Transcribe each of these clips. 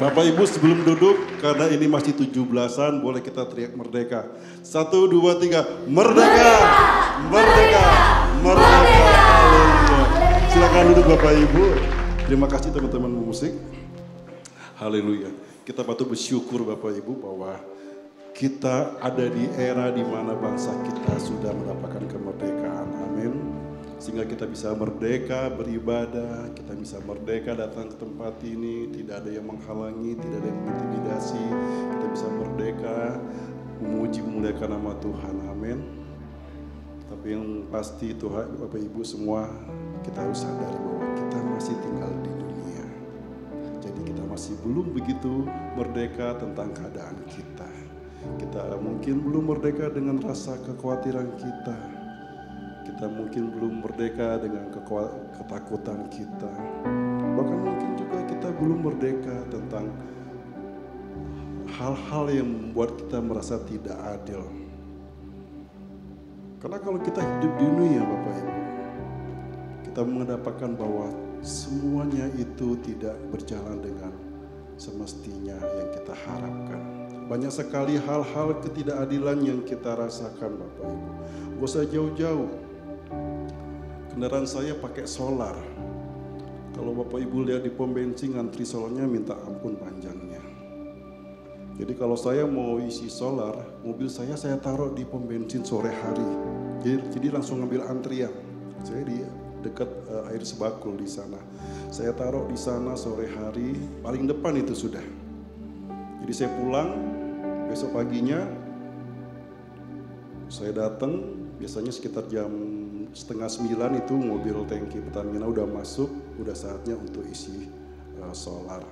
Bapak Ibu sebelum duduk, karena ini masih 17-an, boleh kita teriak merdeka. Satu, dua, tiga, merdeka! Merdeka! Merdeka! Haleluya. Silakan duduk Bapak Ibu. Terima kasih teman-teman musik. Haleluya. Kita patut bersyukur Bapak Ibu bahwa kita ada di era di mana bangsa kita sudah mendapatkan kemerdekaan. Sehingga kita bisa merdeka beribadah, kita bisa merdeka datang ke tempat ini, tidak ada yang menghalangi, tidak ada yang mengintimidasi. Kita bisa merdeka memuji memuliakan nama Tuhan. Amin. Tapi yang pasti Tuhan, Bapak Ibu semua, kita harus sadar bahwa kita masih tinggal di dunia. Jadi kita masih belum begitu merdeka tentang keadaan kita. Kita mungkin belum merdeka dengan rasa kekhawatiran kita. Kita mungkin belum merdeka dengan ketakutan kita. Bahkan mungkin juga kita belum merdeka tentang hal-hal yang membuat kita merasa tidak adil. Karena kalau kita hidup di dunia Bapak Ibu, kita mendapatkan bahwa semuanya itu tidak berjalan dengan semestinya yang kita harapkan. Banyak sekali hal-hal ketidakadilan yang kita rasakan Bapak Ibu. Gak usah jauh-jauh. Kendaraan saya pakai solar. Kalau Bapak Ibu lihat di pom bensin ngantri solarnya minta ampun panjangnya. Jadi kalau saya mau isi solar, mobil saya saya taruh di pom bensin sore hari. Jadi, jadi langsung ngambil antrian. Saya di dekat uh, air sebakul di sana. Saya taruh di sana sore hari, paling depan itu sudah. Jadi saya pulang, besok paginya saya datang, biasanya sekitar jam setengah sembilan itu mobil tangki Pertamina udah masuk, udah saatnya untuk isi uh, solar.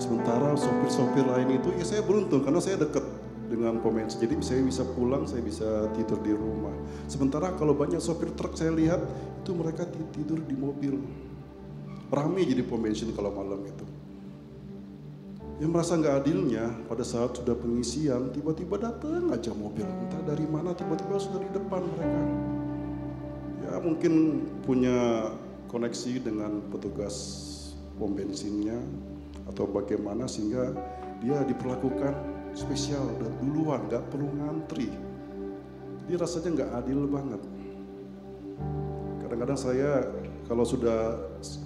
Sementara sopir-sopir lain itu, ya saya beruntung karena saya dekat dengan pemain. Jadi saya bisa pulang, saya bisa tidur di rumah. Sementara kalau banyak sopir truk saya lihat itu mereka tidur di mobil. Rame jadi pom bensin kalau malam itu. Yang merasa nggak adilnya pada saat sudah pengisian tiba-tiba datang aja mobil entah dari mana tiba-tiba sudah di depan mereka. Ya mungkin punya koneksi dengan petugas pom bensinnya atau bagaimana sehingga dia diperlakukan spesial dan duluan, nggak perlu ngantri. Dia rasanya nggak adil banget. Kadang-kadang saya kalau sudah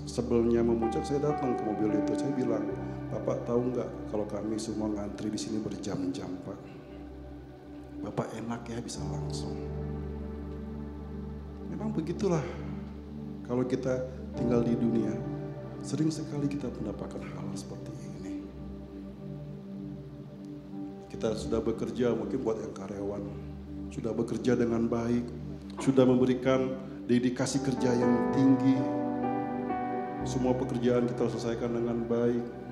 sebelnya memuncak, saya datang ke mobil itu, saya bilang, Bapak tahu nggak kalau kami semua ngantri di sini berjam-jam, Pak. Bapak enak ya bisa langsung. Memang begitulah kalau kita tinggal di dunia, sering sekali kita mendapatkan hal seperti ini. Kita sudah bekerja mungkin buat yang karyawan, sudah bekerja dengan baik, sudah memberikan dedikasi kerja yang tinggi. Semua pekerjaan kita selesaikan dengan baik.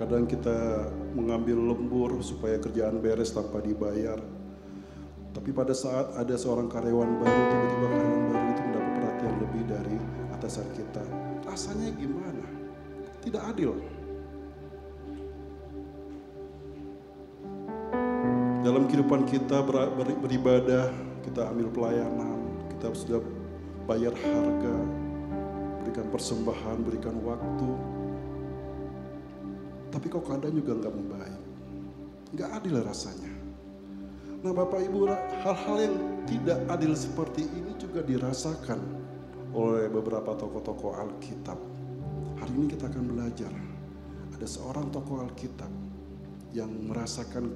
Kadang kita mengambil lembur supaya kerjaan beres tanpa dibayar. Tapi pada saat ada seorang karyawan baru, tiba-tiba karyawan baru itu mendapat perhatian lebih dari atasan kita. Rasanya gimana? Tidak adil. Dalam kehidupan kita ber, ber, beribadah, kita ambil pelayanan, kita sudah bayar harga, berikan persembahan, berikan waktu. Tapi kok keadaan juga nggak membaik. Nggak adil rasanya. Nah Bapak Ibu, hal-hal yang tidak adil seperti ini juga dirasakan oleh beberapa tokoh-tokoh Alkitab. Hari ini kita akan belajar. Ada seorang tokoh Alkitab yang merasakan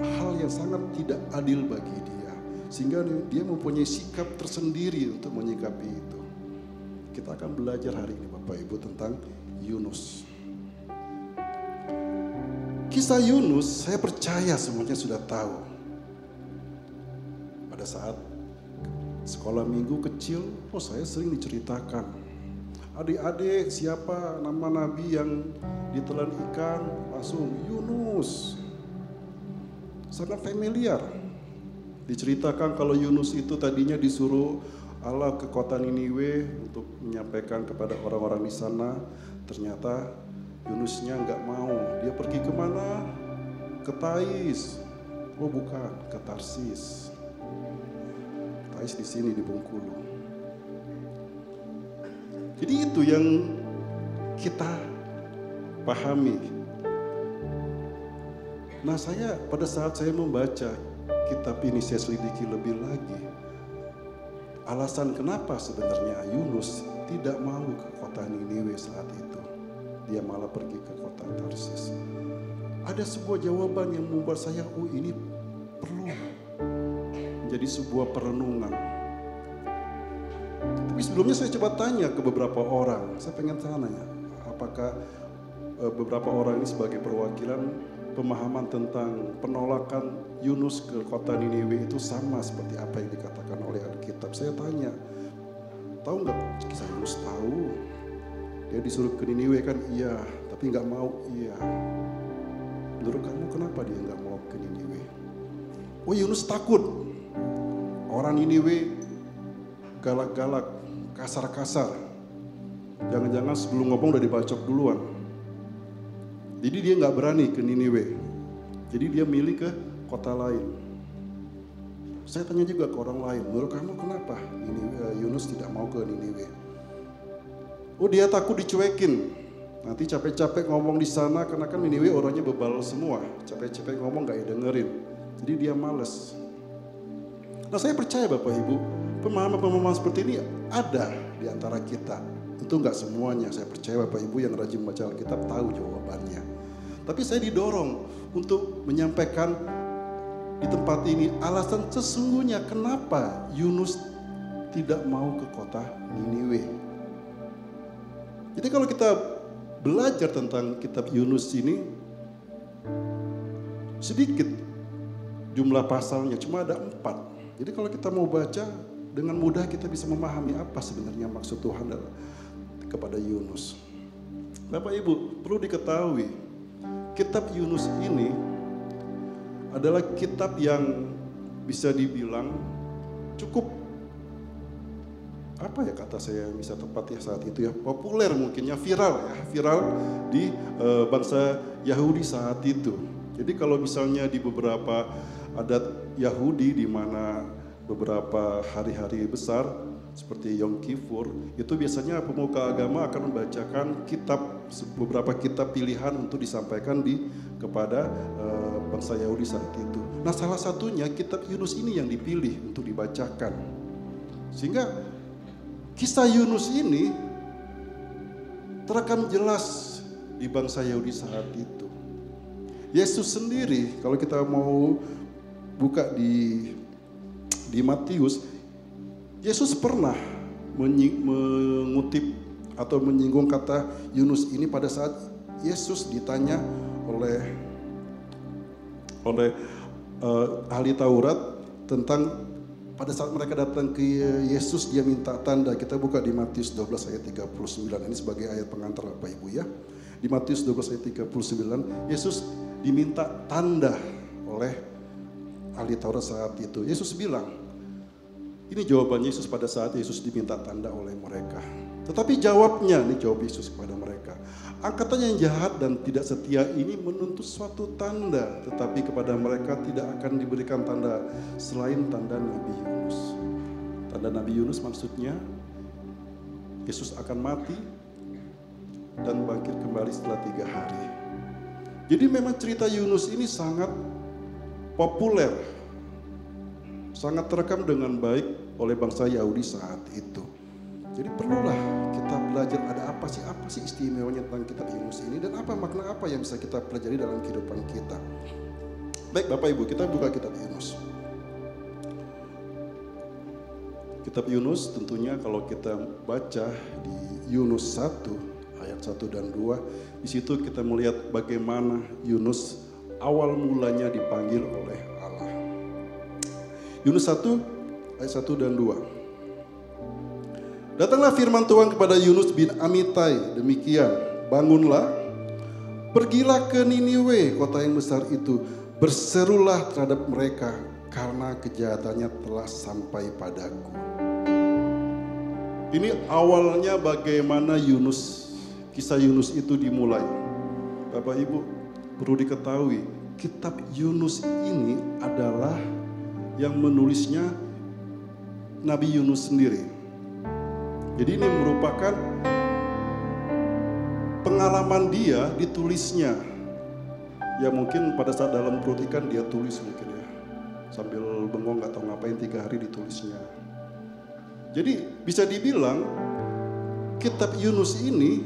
hal yang sangat tidak adil bagi dia. Sehingga dia mempunyai sikap tersendiri untuk menyikapi itu. Kita akan belajar hari ini Bapak Ibu tentang Yunus. Kisah Yunus saya percaya semuanya sudah tahu. Pada saat sekolah minggu kecil, oh saya sering diceritakan. Adik-adik siapa nama nabi yang ditelan ikan langsung Yunus. Sangat familiar. Diceritakan kalau Yunus itu tadinya disuruh Allah ke kota Niniwe untuk menyampaikan kepada orang-orang di sana. Ternyata Yunusnya nggak mau. Dia pergi ke mana? Ke Tais. Oh bukan, ke Tarsis. Tais di sini di Bengkulu. Jadi itu yang kita pahami. Nah saya pada saat saya membaca kitab ini saya selidiki lebih lagi. Alasan kenapa sebenarnya Yunus tidak mau ke kota Niniwe saat itu. Dia malah pergi ke kota Tarsis. Ada sebuah jawaban yang membuat saya, oh ini perlu menjadi sebuah perenungan. Tapi sebelumnya saya coba tanya ke beberapa orang, saya pengen tanya, apakah eh, beberapa orang ini sebagai perwakilan pemahaman tentang penolakan Yunus ke kota Niniwe itu sama seperti apa yang dikatakan oleh Alkitab. Saya tanya, tahu nggak kisah Yunus tahu? Dia disuruh ke Niniwe kan iya, tapi nggak mau iya. Menurut kamu kenapa dia nggak mau ke Niniwe? Oh Yunus takut. Orang Niniwe galak-galak, kasar-kasar. Jangan-jangan sebelum ngomong udah dibacok duluan. Jadi dia nggak berani ke Niniwe. Jadi dia milih ke kota lain. Saya tanya juga ke orang lain, menurut kamu kenapa uh, Yunus tidak mau ke Niniwe? Oh dia takut dicuekin. Nanti capek-capek ngomong di sana karena kan Niniwe orangnya bebal semua. Capek-capek ngomong gak dengerin. Jadi dia males. Nah saya percaya Bapak Ibu, pemahaman-pemahaman seperti ini ada di antara kita. Tentu nggak semuanya, saya percaya Bapak Ibu yang rajin membaca Alkitab tahu jawabannya. Tapi saya didorong untuk menyampaikan di tempat ini alasan sesungguhnya kenapa Yunus tidak mau ke kota Niniwe. Jadi kalau kita belajar tentang kitab Yunus ini sedikit jumlah pasalnya, cuma ada empat. Jadi kalau kita mau baca dengan mudah kita bisa memahami apa sebenarnya maksud Tuhan kepada Yunus. Bapak Ibu perlu diketahui kitab Yunus ini adalah kitab yang bisa dibilang cukup apa ya kata saya bisa tepat ya saat itu ya populer mungkinnya viral ya viral di e, bangsa Yahudi saat itu. Jadi kalau misalnya di beberapa adat Yahudi di mana beberapa hari-hari besar seperti Yom Kippur, itu biasanya pemuka agama akan membacakan kitab beberapa kitab pilihan untuk disampaikan di kepada uh, bangsa Yahudi saat itu. Nah, salah satunya kitab Yunus ini yang dipilih untuk dibacakan. Sehingga kisah Yunus ini terekam jelas di bangsa Yahudi saat itu. Yesus sendiri kalau kita mau buka di di Matius Yesus pernah mengutip atau menyinggung kata Yunus ini pada saat Yesus ditanya oleh oleh uh, ahli Taurat tentang pada saat mereka datang ke Yesus dia minta tanda. Kita buka di Matius 12 ayat 39. Ini sebagai ayat pengantar Bapak Ibu ya. Di Matius 12 ayat 39 Yesus diminta tanda oleh ahli Taurat saat itu. Yesus bilang, ini jawaban Yesus pada saat Yesus diminta tanda oleh mereka. Tetapi jawabnya, ini jawab Yesus kepada mereka. Angkatan yang jahat dan tidak setia ini menuntut suatu tanda. Tetapi kepada mereka tidak akan diberikan tanda selain tanda Nabi Yunus. Tanda Nabi Yunus maksudnya Yesus akan mati dan bangkit kembali setelah tiga hari. Jadi memang cerita Yunus ini sangat populer sangat terekam dengan baik oleh bangsa Yahudi saat itu. Jadi perlulah kita belajar ada apa sih, apa sih istimewanya tentang kitab Yunus ini dan apa makna apa yang bisa kita pelajari dalam kehidupan kita. Baik Bapak Ibu, kita buka kitab Yunus. Kitab Yunus tentunya kalau kita baca di Yunus 1 ayat 1 dan 2, di situ kita melihat bagaimana Yunus awal mulanya dipanggil oleh Yunus 1 ayat 1 dan 2. Datanglah firman Tuhan kepada Yunus bin Amitai demikian, bangunlah, pergilah ke Niniwe, kota yang besar itu, berserulah terhadap mereka karena kejahatannya telah sampai padaku. Ini awalnya bagaimana Yunus, kisah Yunus itu dimulai. Bapak Ibu perlu diketahui, kitab Yunus ini adalah yang menulisnya Nabi Yunus sendiri. Jadi ini merupakan pengalaman dia ditulisnya. Ya mungkin pada saat dalam perut ikan dia tulis mungkin ya. Sambil bengong nggak tahu ngapain tiga hari ditulisnya. Jadi bisa dibilang kitab Yunus ini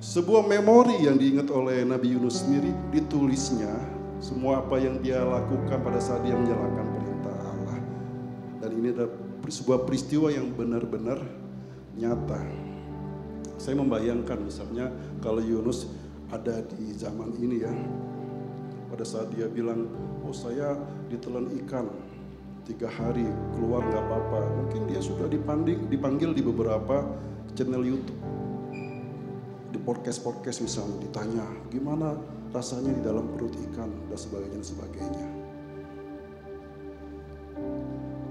sebuah memori yang diingat oleh Nabi Yunus sendiri ditulisnya semua apa yang dia lakukan pada saat dia menjalankan perintah Allah. Dan ini adalah sebuah peristiwa yang benar-benar nyata. Saya membayangkan misalnya kalau Yunus ada di zaman ini ya. Pada saat dia bilang, oh saya ditelan ikan tiga hari keluar nggak apa-apa. Mungkin dia sudah dipanding, dipanggil di beberapa channel YouTube. Di podcast-podcast misalnya ditanya, gimana rasanya di dalam perut ikan dan sebagainya dan sebagainya.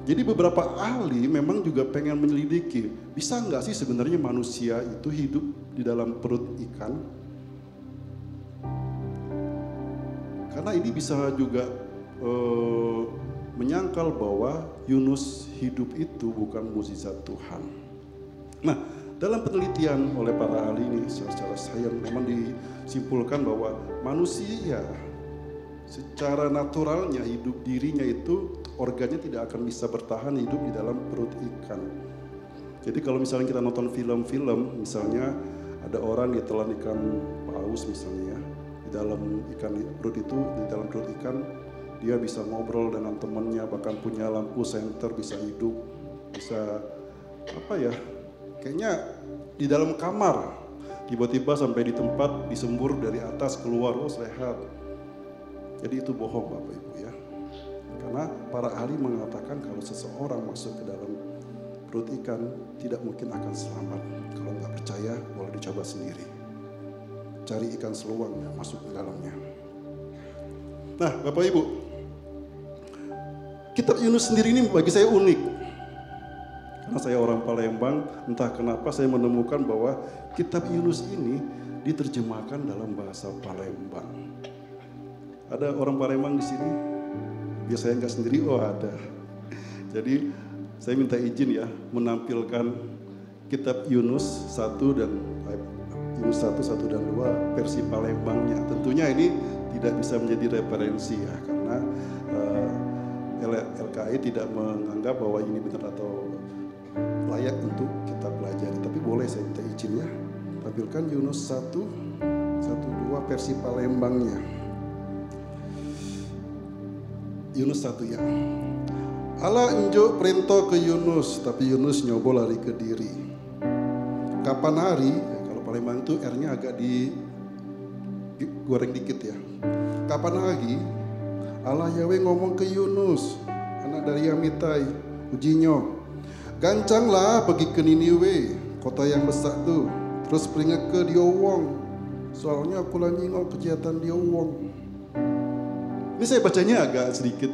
Jadi beberapa ahli memang juga pengen menyelidiki, bisa nggak sih sebenarnya manusia itu hidup di dalam perut ikan? Karena ini bisa juga eh, menyangkal bahwa Yunus hidup itu bukan mukjizat Tuhan. Nah, dalam penelitian oleh para ahli ini secara sayang memang disimpulkan bahwa manusia secara naturalnya hidup dirinya itu organnya tidak akan bisa bertahan hidup di dalam perut ikan. Jadi kalau misalnya kita nonton film-film, misalnya ada orang ditelan ikan paus misalnya ya, di dalam ikan perut itu, di dalam perut ikan, dia bisa ngobrol dengan temannya, bahkan punya lampu senter bisa hidup, bisa apa ya, kayaknya di dalam kamar, tiba-tiba sampai di tempat disembur dari atas keluar, oh sehat. Jadi itu bohong Bapak Ibu ya. Karena para ahli mengatakan kalau seseorang masuk ke dalam perut ikan tidak mungkin akan selamat. Kalau nggak percaya boleh dicoba sendiri. Cari ikan seluang masuk ke dalamnya. Nah Bapak Ibu, kitab Yunus sendiri ini bagi saya unik. Karena saya orang Palembang, entah kenapa saya menemukan bahwa kitab Yunus ini diterjemahkan dalam bahasa Palembang. Ada orang Palembang di sini? Biasanya nggak sendiri, oh ada. Jadi saya minta izin ya menampilkan kitab Yunus 1 dan Yunus 1, 1 dan 2 versi Palembangnya. Tentunya ini tidak bisa menjadi referensi ya karena uh, LKI tidak menganggap bahwa ini benar atau layak untuk kita pelajari. Tapi boleh saya minta izin ya tampilkan Yunus 1, 1, 2 versi Palembangnya. Yunus satu ya. Allah enjuk perintah ke Yunus, tapi Yunus nyobo lari ke diri. Kapan hari, ya kalau Palembang itu R-nya agak di, goreng dikit ya. Kapan hari, Allah Yahweh ngomong ke Yunus, anak dari Amitai, ujinya. Gancanglah pergi ke Niniwe, kota yang besar tuh. Terus peringat ke Diowong. Soalnya aku lagi ngomong kejahatan Diowong. Ini saya bacanya agak sedikit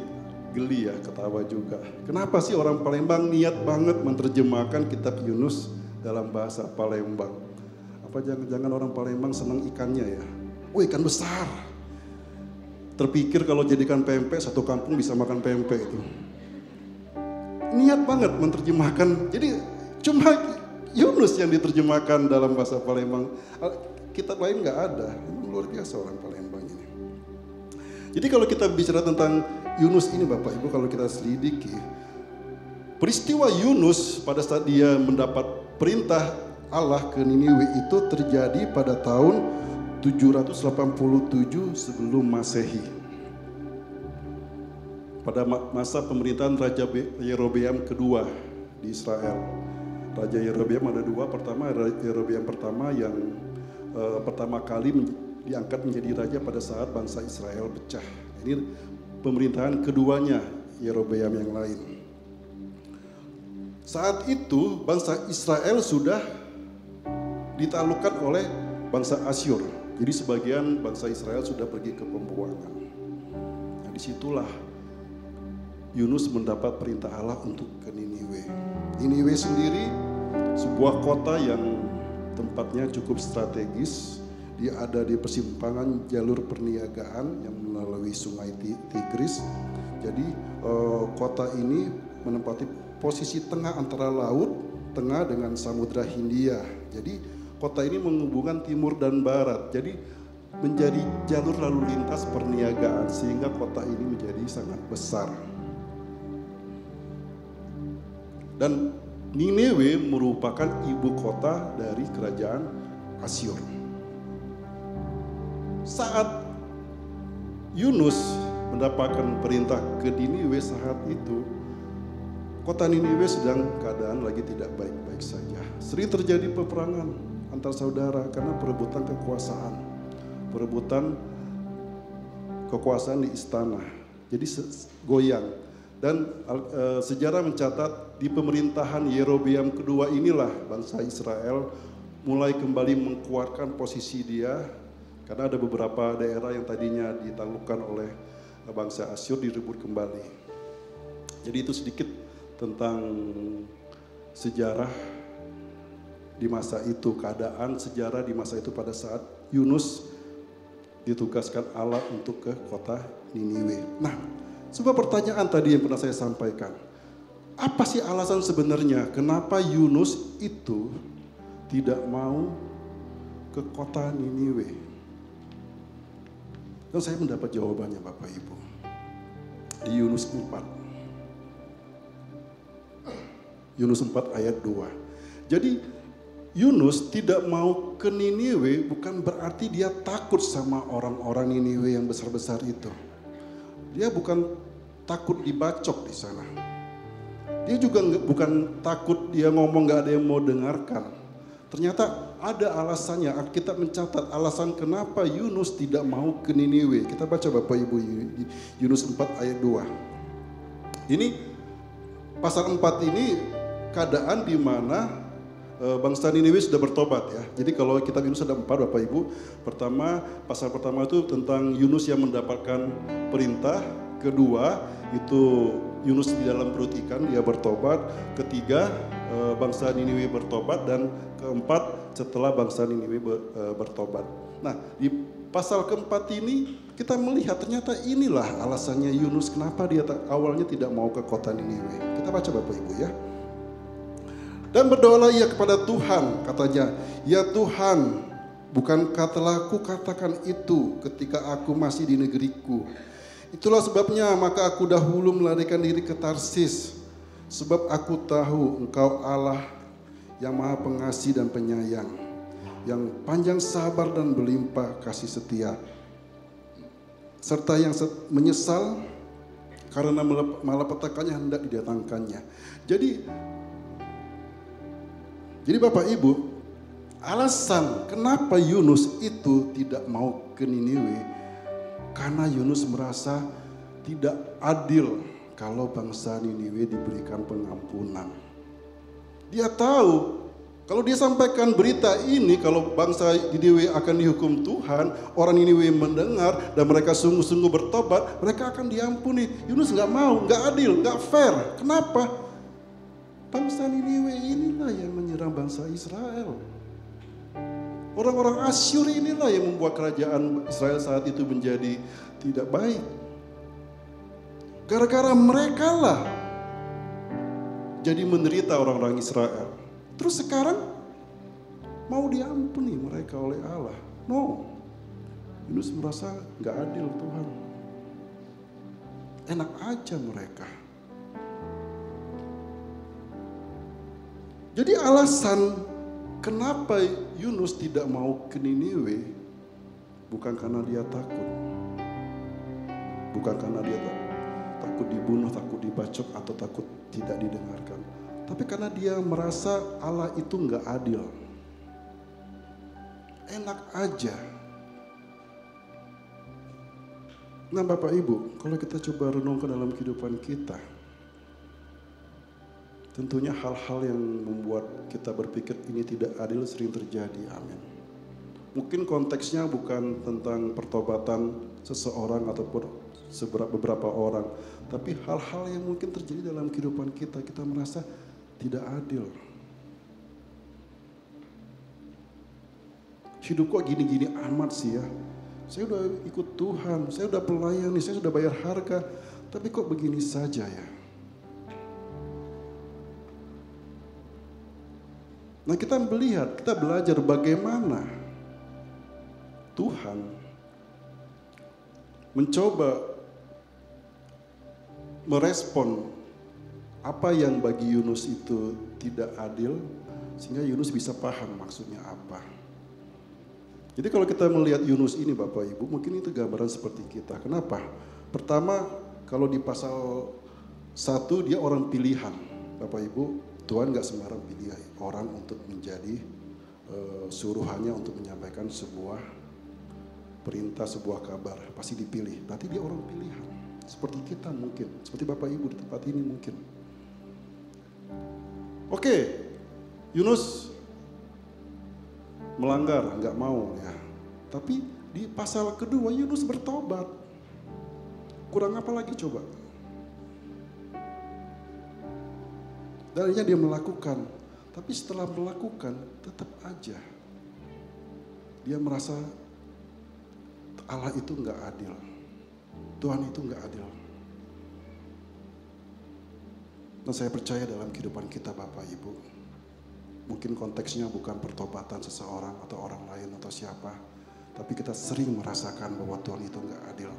geli ya, ketawa juga. Kenapa sih orang Palembang niat banget menerjemahkan kitab Yunus dalam bahasa Palembang? Apa jangan-jangan orang Palembang senang ikannya ya? Oh ikan besar. Terpikir kalau jadikan pempek satu kampung bisa makan pempek itu. Niat banget menerjemahkan. Jadi cuma Yunus yang diterjemahkan dalam bahasa Palembang. Kitab lain nggak ada. Luar biasa orang Palembang. Jadi kalau kita bicara tentang Yunus ini Bapak Ibu kalau kita selidiki peristiwa Yunus pada saat dia mendapat perintah Allah ke Niniwe itu terjadi pada tahun 787 sebelum Masehi. Pada masa pemerintahan Raja Yerobeam kedua di Israel. Raja Yerobeam ada dua, pertama Yerobeam pertama yang uh, pertama kali diangkat menjadi raja pada saat bangsa Israel pecah. Ini pemerintahan keduanya Yerobeam yang lain. Saat itu bangsa Israel sudah ditaklukkan oleh bangsa Asyur. Jadi sebagian bangsa Israel sudah pergi ke pembuangan. Nah, di situlah Yunus mendapat perintah Allah untuk ke Niniwe. Niniwe sendiri sebuah kota yang tempatnya cukup strategis, dia ada di persimpangan jalur perniagaan yang melalui sungai Tigris. Jadi eh, kota ini menempati posisi tengah antara laut tengah dengan Samudra Hindia. Jadi kota ini menghubungkan timur dan barat. Jadi menjadi jalur lalu lintas perniagaan sehingga kota ini menjadi sangat besar. Dan Nineveh merupakan ibu kota dari kerajaan Asyur. Saat Yunus mendapatkan perintah ke Niniwe saat itu, kota Niniwe sedang keadaan lagi tidak baik-baik saja. Sering terjadi peperangan antar saudara karena perebutan kekuasaan, perebutan kekuasaan di istana. Jadi goyang. Dan e, sejarah mencatat di pemerintahan Yerobeam kedua inilah bangsa Israel mulai kembali menguatkan posisi dia karena ada beberapa daerah yang tadinya ditaklukkan oleh bangsa Asyur direbut kembali. Jadi itu sedikit tentang sejarah di masa itu, keadaan sejarah di masa itu pada saat Yunus ditugaskan Allah untuk ke kota Niniwe. Nah, sebuah pertanyaan tadi yang pernah saya sampaikan. Apa sih alasan sebenarnya kenapa Yunus itu tidak mau ke kota Niniwe? Dan saya mendapat jawabannya Bapak Ibu. Di Yunus 4. Yunus 4 ayat 2. Jadi Yunus tidak mau ke Niniwe bukan berarti dia takut sama orang-orang Niniwe yang besar-besar itu. Dia bukan takut dibacok di sana. Dia juga bukan takut dia ngomong gak ada yang mau dengarkan. Ternyata ada alasannya. Kita mencatat alasan kenapa Yunus tidak mau ke Niniwe. Kita baca Bapak Ibu Yunus 4 ayat 2. Ini pasal 4 ini keadaan di mana eh, bangsa Niniwe sudah bertobat ya. Jadi kalau kita Yunus ada empat Bapak Ibu. Pertama, pasal pertama itu tentang Yunus yang mendapatkan perintah. Kedua, itu Yunus di dalam perut ikan dia bertobat. Ketiga, bangsa Niniwe bertobat dan keempat setelah bangsa Niniwe e, bertobat. Nah, di pasal keempat ini kita melihat ternyata inilah alasannya Yunus kenapa dia awalnya tidak mau ke kota Niniwe. Kita baca Bapak Ibu ya. Dan berdoalah ia kepada Tuhan, katanya, "Ya Tuhan, bukan telah ku katakan itu ketika aku masih di negeriku. Itulah sebabnya maka aku dahulu melarikan diri ke Tarsis, sebab aku tahu engkau Allah yang maha pengasih dan penyayang, yang panjang sabar dan berlimpah kasih setia, serta yang menyesal karena malapetakannya hendak didatangkannya. Jadi, jadi Bapak Ibu, alasan kenapa Yunus itu tidak mau ke Niniwe, karena Yunus merasa tidak adil kalau bangsa Niniwe diberikan pengampunan. Dia tahu kalau dia sampaikan berita ini, kalau bangsa Niniwe akan dihukum Tuhan, orang Niniwe mendengar dan mereka sungguh-sungguh bertobat, mereka akan diampuni. Yunus nggak mau, nggak adil, nggak fair. Kenapa? Bangsa Niniwe inilah yang menyerang bangsa Israel. Orang-orang Asyur inilah yang membuat kerajaan Israel saat itu menjadi tidak baik. Gara-gara mereka lah jadi menderita orang-orang Israel. Terus sekarang mau diampuni mereka oleh Allah. No. Yunus merasa nggak adil Tuhan. Enak aja mereka. Jadi alasan kenapa Yunus tidak mau ke Niniwe bukan karena dia takut. Bukan karena dia takut takut dibunuh, takut dibacok, atau takut tidak didengarkan. Tapi karena dia merasa Allah itu nggak adil. Enak aja. Nah Bapak Ibu, kalau kita coba renungkan dalam kehidupan kita, tentunya hal-hal yang membuat kita berpikir ini tidak adil sering terjadi. Amin. Mungkin konteksnya bukan tentang pertobatan seseorang ataupun beberapa orang, tapi hal-hal yang mungkin terjadi dalam kehidupan kita, kita merasa tidak adil. Hidup kok gini-gini amat sih ya. Saya udah ikut Tuhan, saya udah pelayani, saya sudah bayar harga, tapi kok begini saja ya. Nah kita melihat, kita belajar bagaimana Tuhan mencoba merespon apa yang bagi Yunus itu tidak adil sehingga Yunus bisa paham maksudnya apa. Jadi kalau kita melihat Yunus ini Bapak Ibu mungkin itu gambaran seperti kita. Kenapa? Pertama kalau di pasal satu dia orang pilihan Bapak Ibu Tuhan nggak sembarang pilih orang untuk menjadi uh, suruhannya untuk menyampaikan sebuah perintah, sebuah kabar. Pasti dipilih. Berarti dia orang pilihan. Seperti kita mungkin. Seperti Bapak Ibu di tempat ini mungkin. Oke, Yunus melanggar, nggak mau ya. Tapi di pasal kedua Yunus bertobat. Kurang apa lagi coba? Dan dia melakukan. Tapi setelah melakukan, tetap aja. Dia merasa Allah itu nggak adil. Tuhan itu nggak adil. Dan saya percaya dalam kehidupan kita Bapak Ibu, mungkin konteksnya bukan pertobatan seseorang atau orang lain atau siapa, tapi kita sering merasakan bahwa Tuhan itu nggak adil.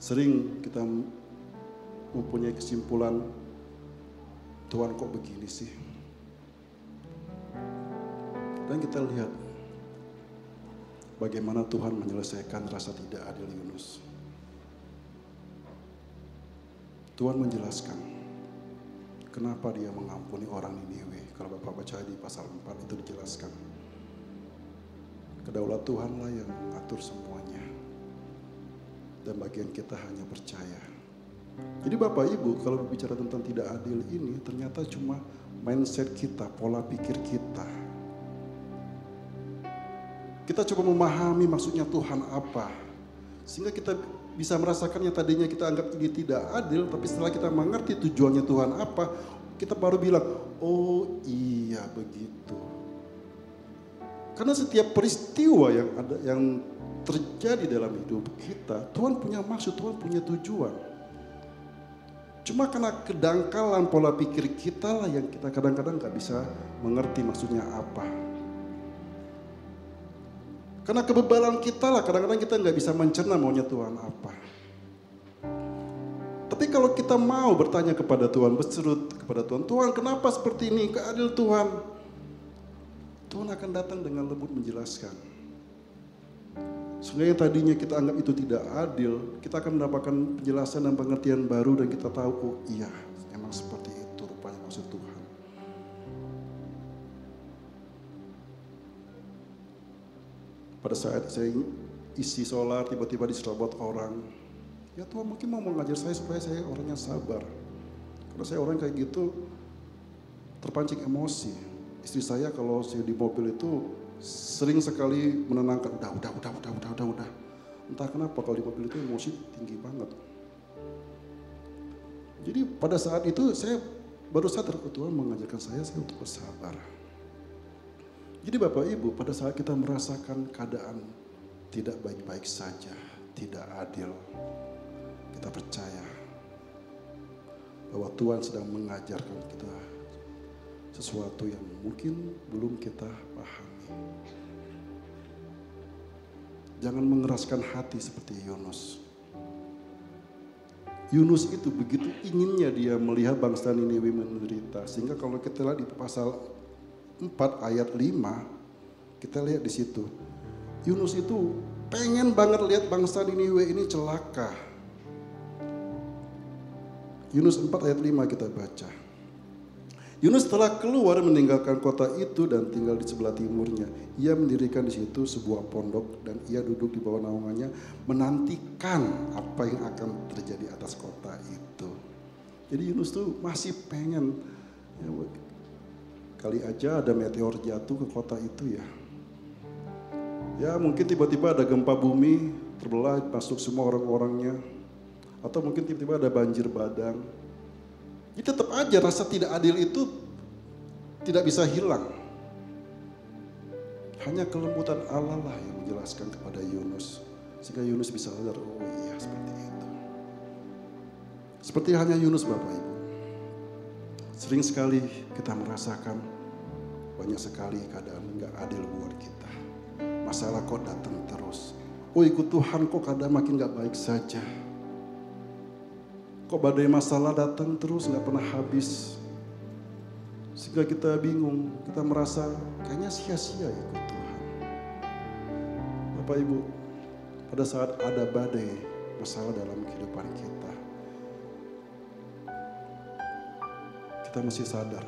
Sering kita mempunyai kesimpulan Tuhan kok begini sih? Dan kita lihat bagaimana Tuhan menyelesaikan rasa tidak adil Yunus. Tuhan menjelaskan kenapa dia mengampuni orang Niniwe. Kalau Bapak baca di pasal 4 itu dijelaskan. Kedaulat Tuhanlah yang mengatur semuanya. Dan bagian kita hanya percaya. Jadi Bapak Ibu kalau berbicara tentang tidak adil ini ternyata cuma mindset kita, pola pikir kita. Kita coba memahami maksudnya Tuhan apa. Sehingga kita bisa merasakan yang tadinya kita anggap ini tidak adil, tapi setelah kita mengerti tujuannya Tuhan apa, kita baru bilang, oh iya begitu. Karena setiap peristiwa yang ada yang terjadi dalam hidup kita, Tuhan punya maksud, Tuhan punya tujuan. Cuma karena kedangkalan pola pikir kita lah yang kita kadang-kadang nggak bisa mengerti maksudnya apa. Karena kebebalan kita lah kadang-kadang kita nggak bisa mencerna maunya Tuhan apa. Tapi kalau kita mau bertanya kepada Tuhan, berserut kepada Tuhan, Tuhan kenapa seperti ini, keadil Tuhan. Tuhan akan datang dengan lembut menjelaskan. Sehingga tadinya kita anggap itu tidak adil, kita akan mendapatkan penjelasan dan pengertian baru dan kita tahu, oh iya, emang seperti itu rupanya maksud Tuhan. Pada saat saya isi sholat, tiba-tiba diserobot orang, ya Tuhan mungkin mau mengajar saya supaya saya orangnya sabar. Karena saya orang kayak gitu, terpancing emosi. Istri saya kalau saya di mobil itu sering sekali menenangkan udah udah udah udah udah udah udah entah kenapa kalau di mobil itu emosi tinggi banget jadi pada saat itu saya baru sadar Tuhan mengajarkan saya saya untuk bersabar jadi Bapak Ibu pada saat kita merasakan keadaan tidak baik-baik saja tidak adil kita percaya bahwa Tuhan sedang mengajarkan kita sesuatu yang mungkin belum kita paham Jangan mengeraskan hati seperti Yunus. Yunus itu begitu inginnya dia melihat bangsa Niniwe menderita. Sehingga kalau kita lihat di pasal 4 ayat 5, kita lihat di situ. Yunus itu pengen banget lihat bangsa Niniwe ini celaka. Yunus 4 ayat 5 kita baca. Yunus telah keluar meninggalkan kota itu dan tinggal di sebelah timurnya. Ia mendirikan di situ sebuah pondok dan ia duduk di bawah naungannya menantikan apa yang akan terjadi atas kota itu. Jadi Yunus tuh masih pengen ya, kali aja ada meteor jatuh ke kota itu ya. Ya mungkin tiba-tiba ada gempa bumi terbelah masuk semua orang-orangnya. Atau mungkin tiba-tiba ada banjir badang jadi tetap aja rasa tidak adil itu tidak bisa hilang. Hanya kelembutan Allah lah yang menjelaskan kepada Yunus. Sehingga Yunus bisa sadar, oh iya seperti itu. Seperti hanya Yunus Bapak Ibu. Sering sekali kita merasakan banyak sekali keadaan nggak adil buat kita. Masalah kok datang terus. Oh ikut Tuhan kok keadaan makin nggak baik saja. Kok badai masalah datang terus nggak pernah habis. Sehingga kita bingung, kita merasa kayaknya sia-sia ikut Tuhan. Bapak Ibu, pada saat ada badai masalah dalam kehidupan kita, kita mesti sadar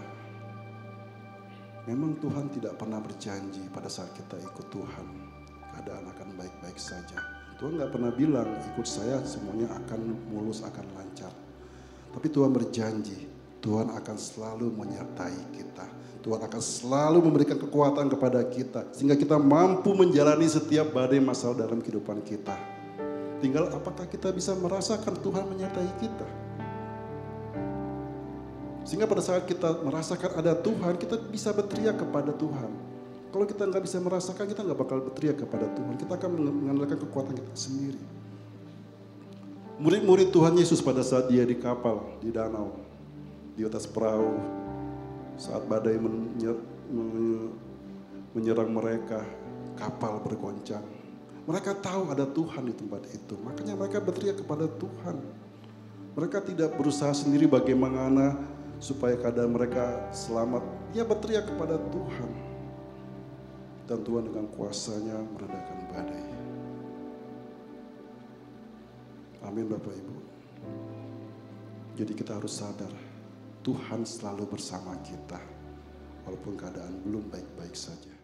Memang Tuhan tidak pernah berjanji pada saat kita ikut Tuhan, keadaan akan baik-baik saja. Tuhan nggak pernah bilang ikut saya semuanya akan mulus, akan lancar. Tapi Tuhan berjanji, Tuhan akan selalu menyertai kita. Tuhan akan selalu memberikan kekuatan kepada kita. Sehingga kita mampu menjalani setiap badai masalah dalam kehidupan kita. Tinggal apakah kita bisa merasakan Tuhan menyertai kita. Sehingga pada saat kita merasakan ada Tuhan, kita bisa berteriak kepada Tuhan. Kalau kita nggak bisa merasakan, kita nggak bakal berteriak kepada Tuhan. Kita akan mengandalkan kekuatan kita sendiri. Murid-murid Tuhan Yesus pada saat dia di kapal, di danau, di atas perahu, saat badai menyerang mereka, kapal bergoncang. Mereka tahu ada Tuhan di tempat itu, makanya mereka berteriak kepada Tuhan. Mereka tidak berusaha sendiri bagaimana supaya keadaan mereka selamat. Dia berteriak kepada Tuhan. Dan Tuhan dengan kuasanya meredakan badai. Amin Bapak Ibu. Jadi kita harus sadar, Tuhan selalu bersama kita. Walaupun keadaan belum baik-baik saja.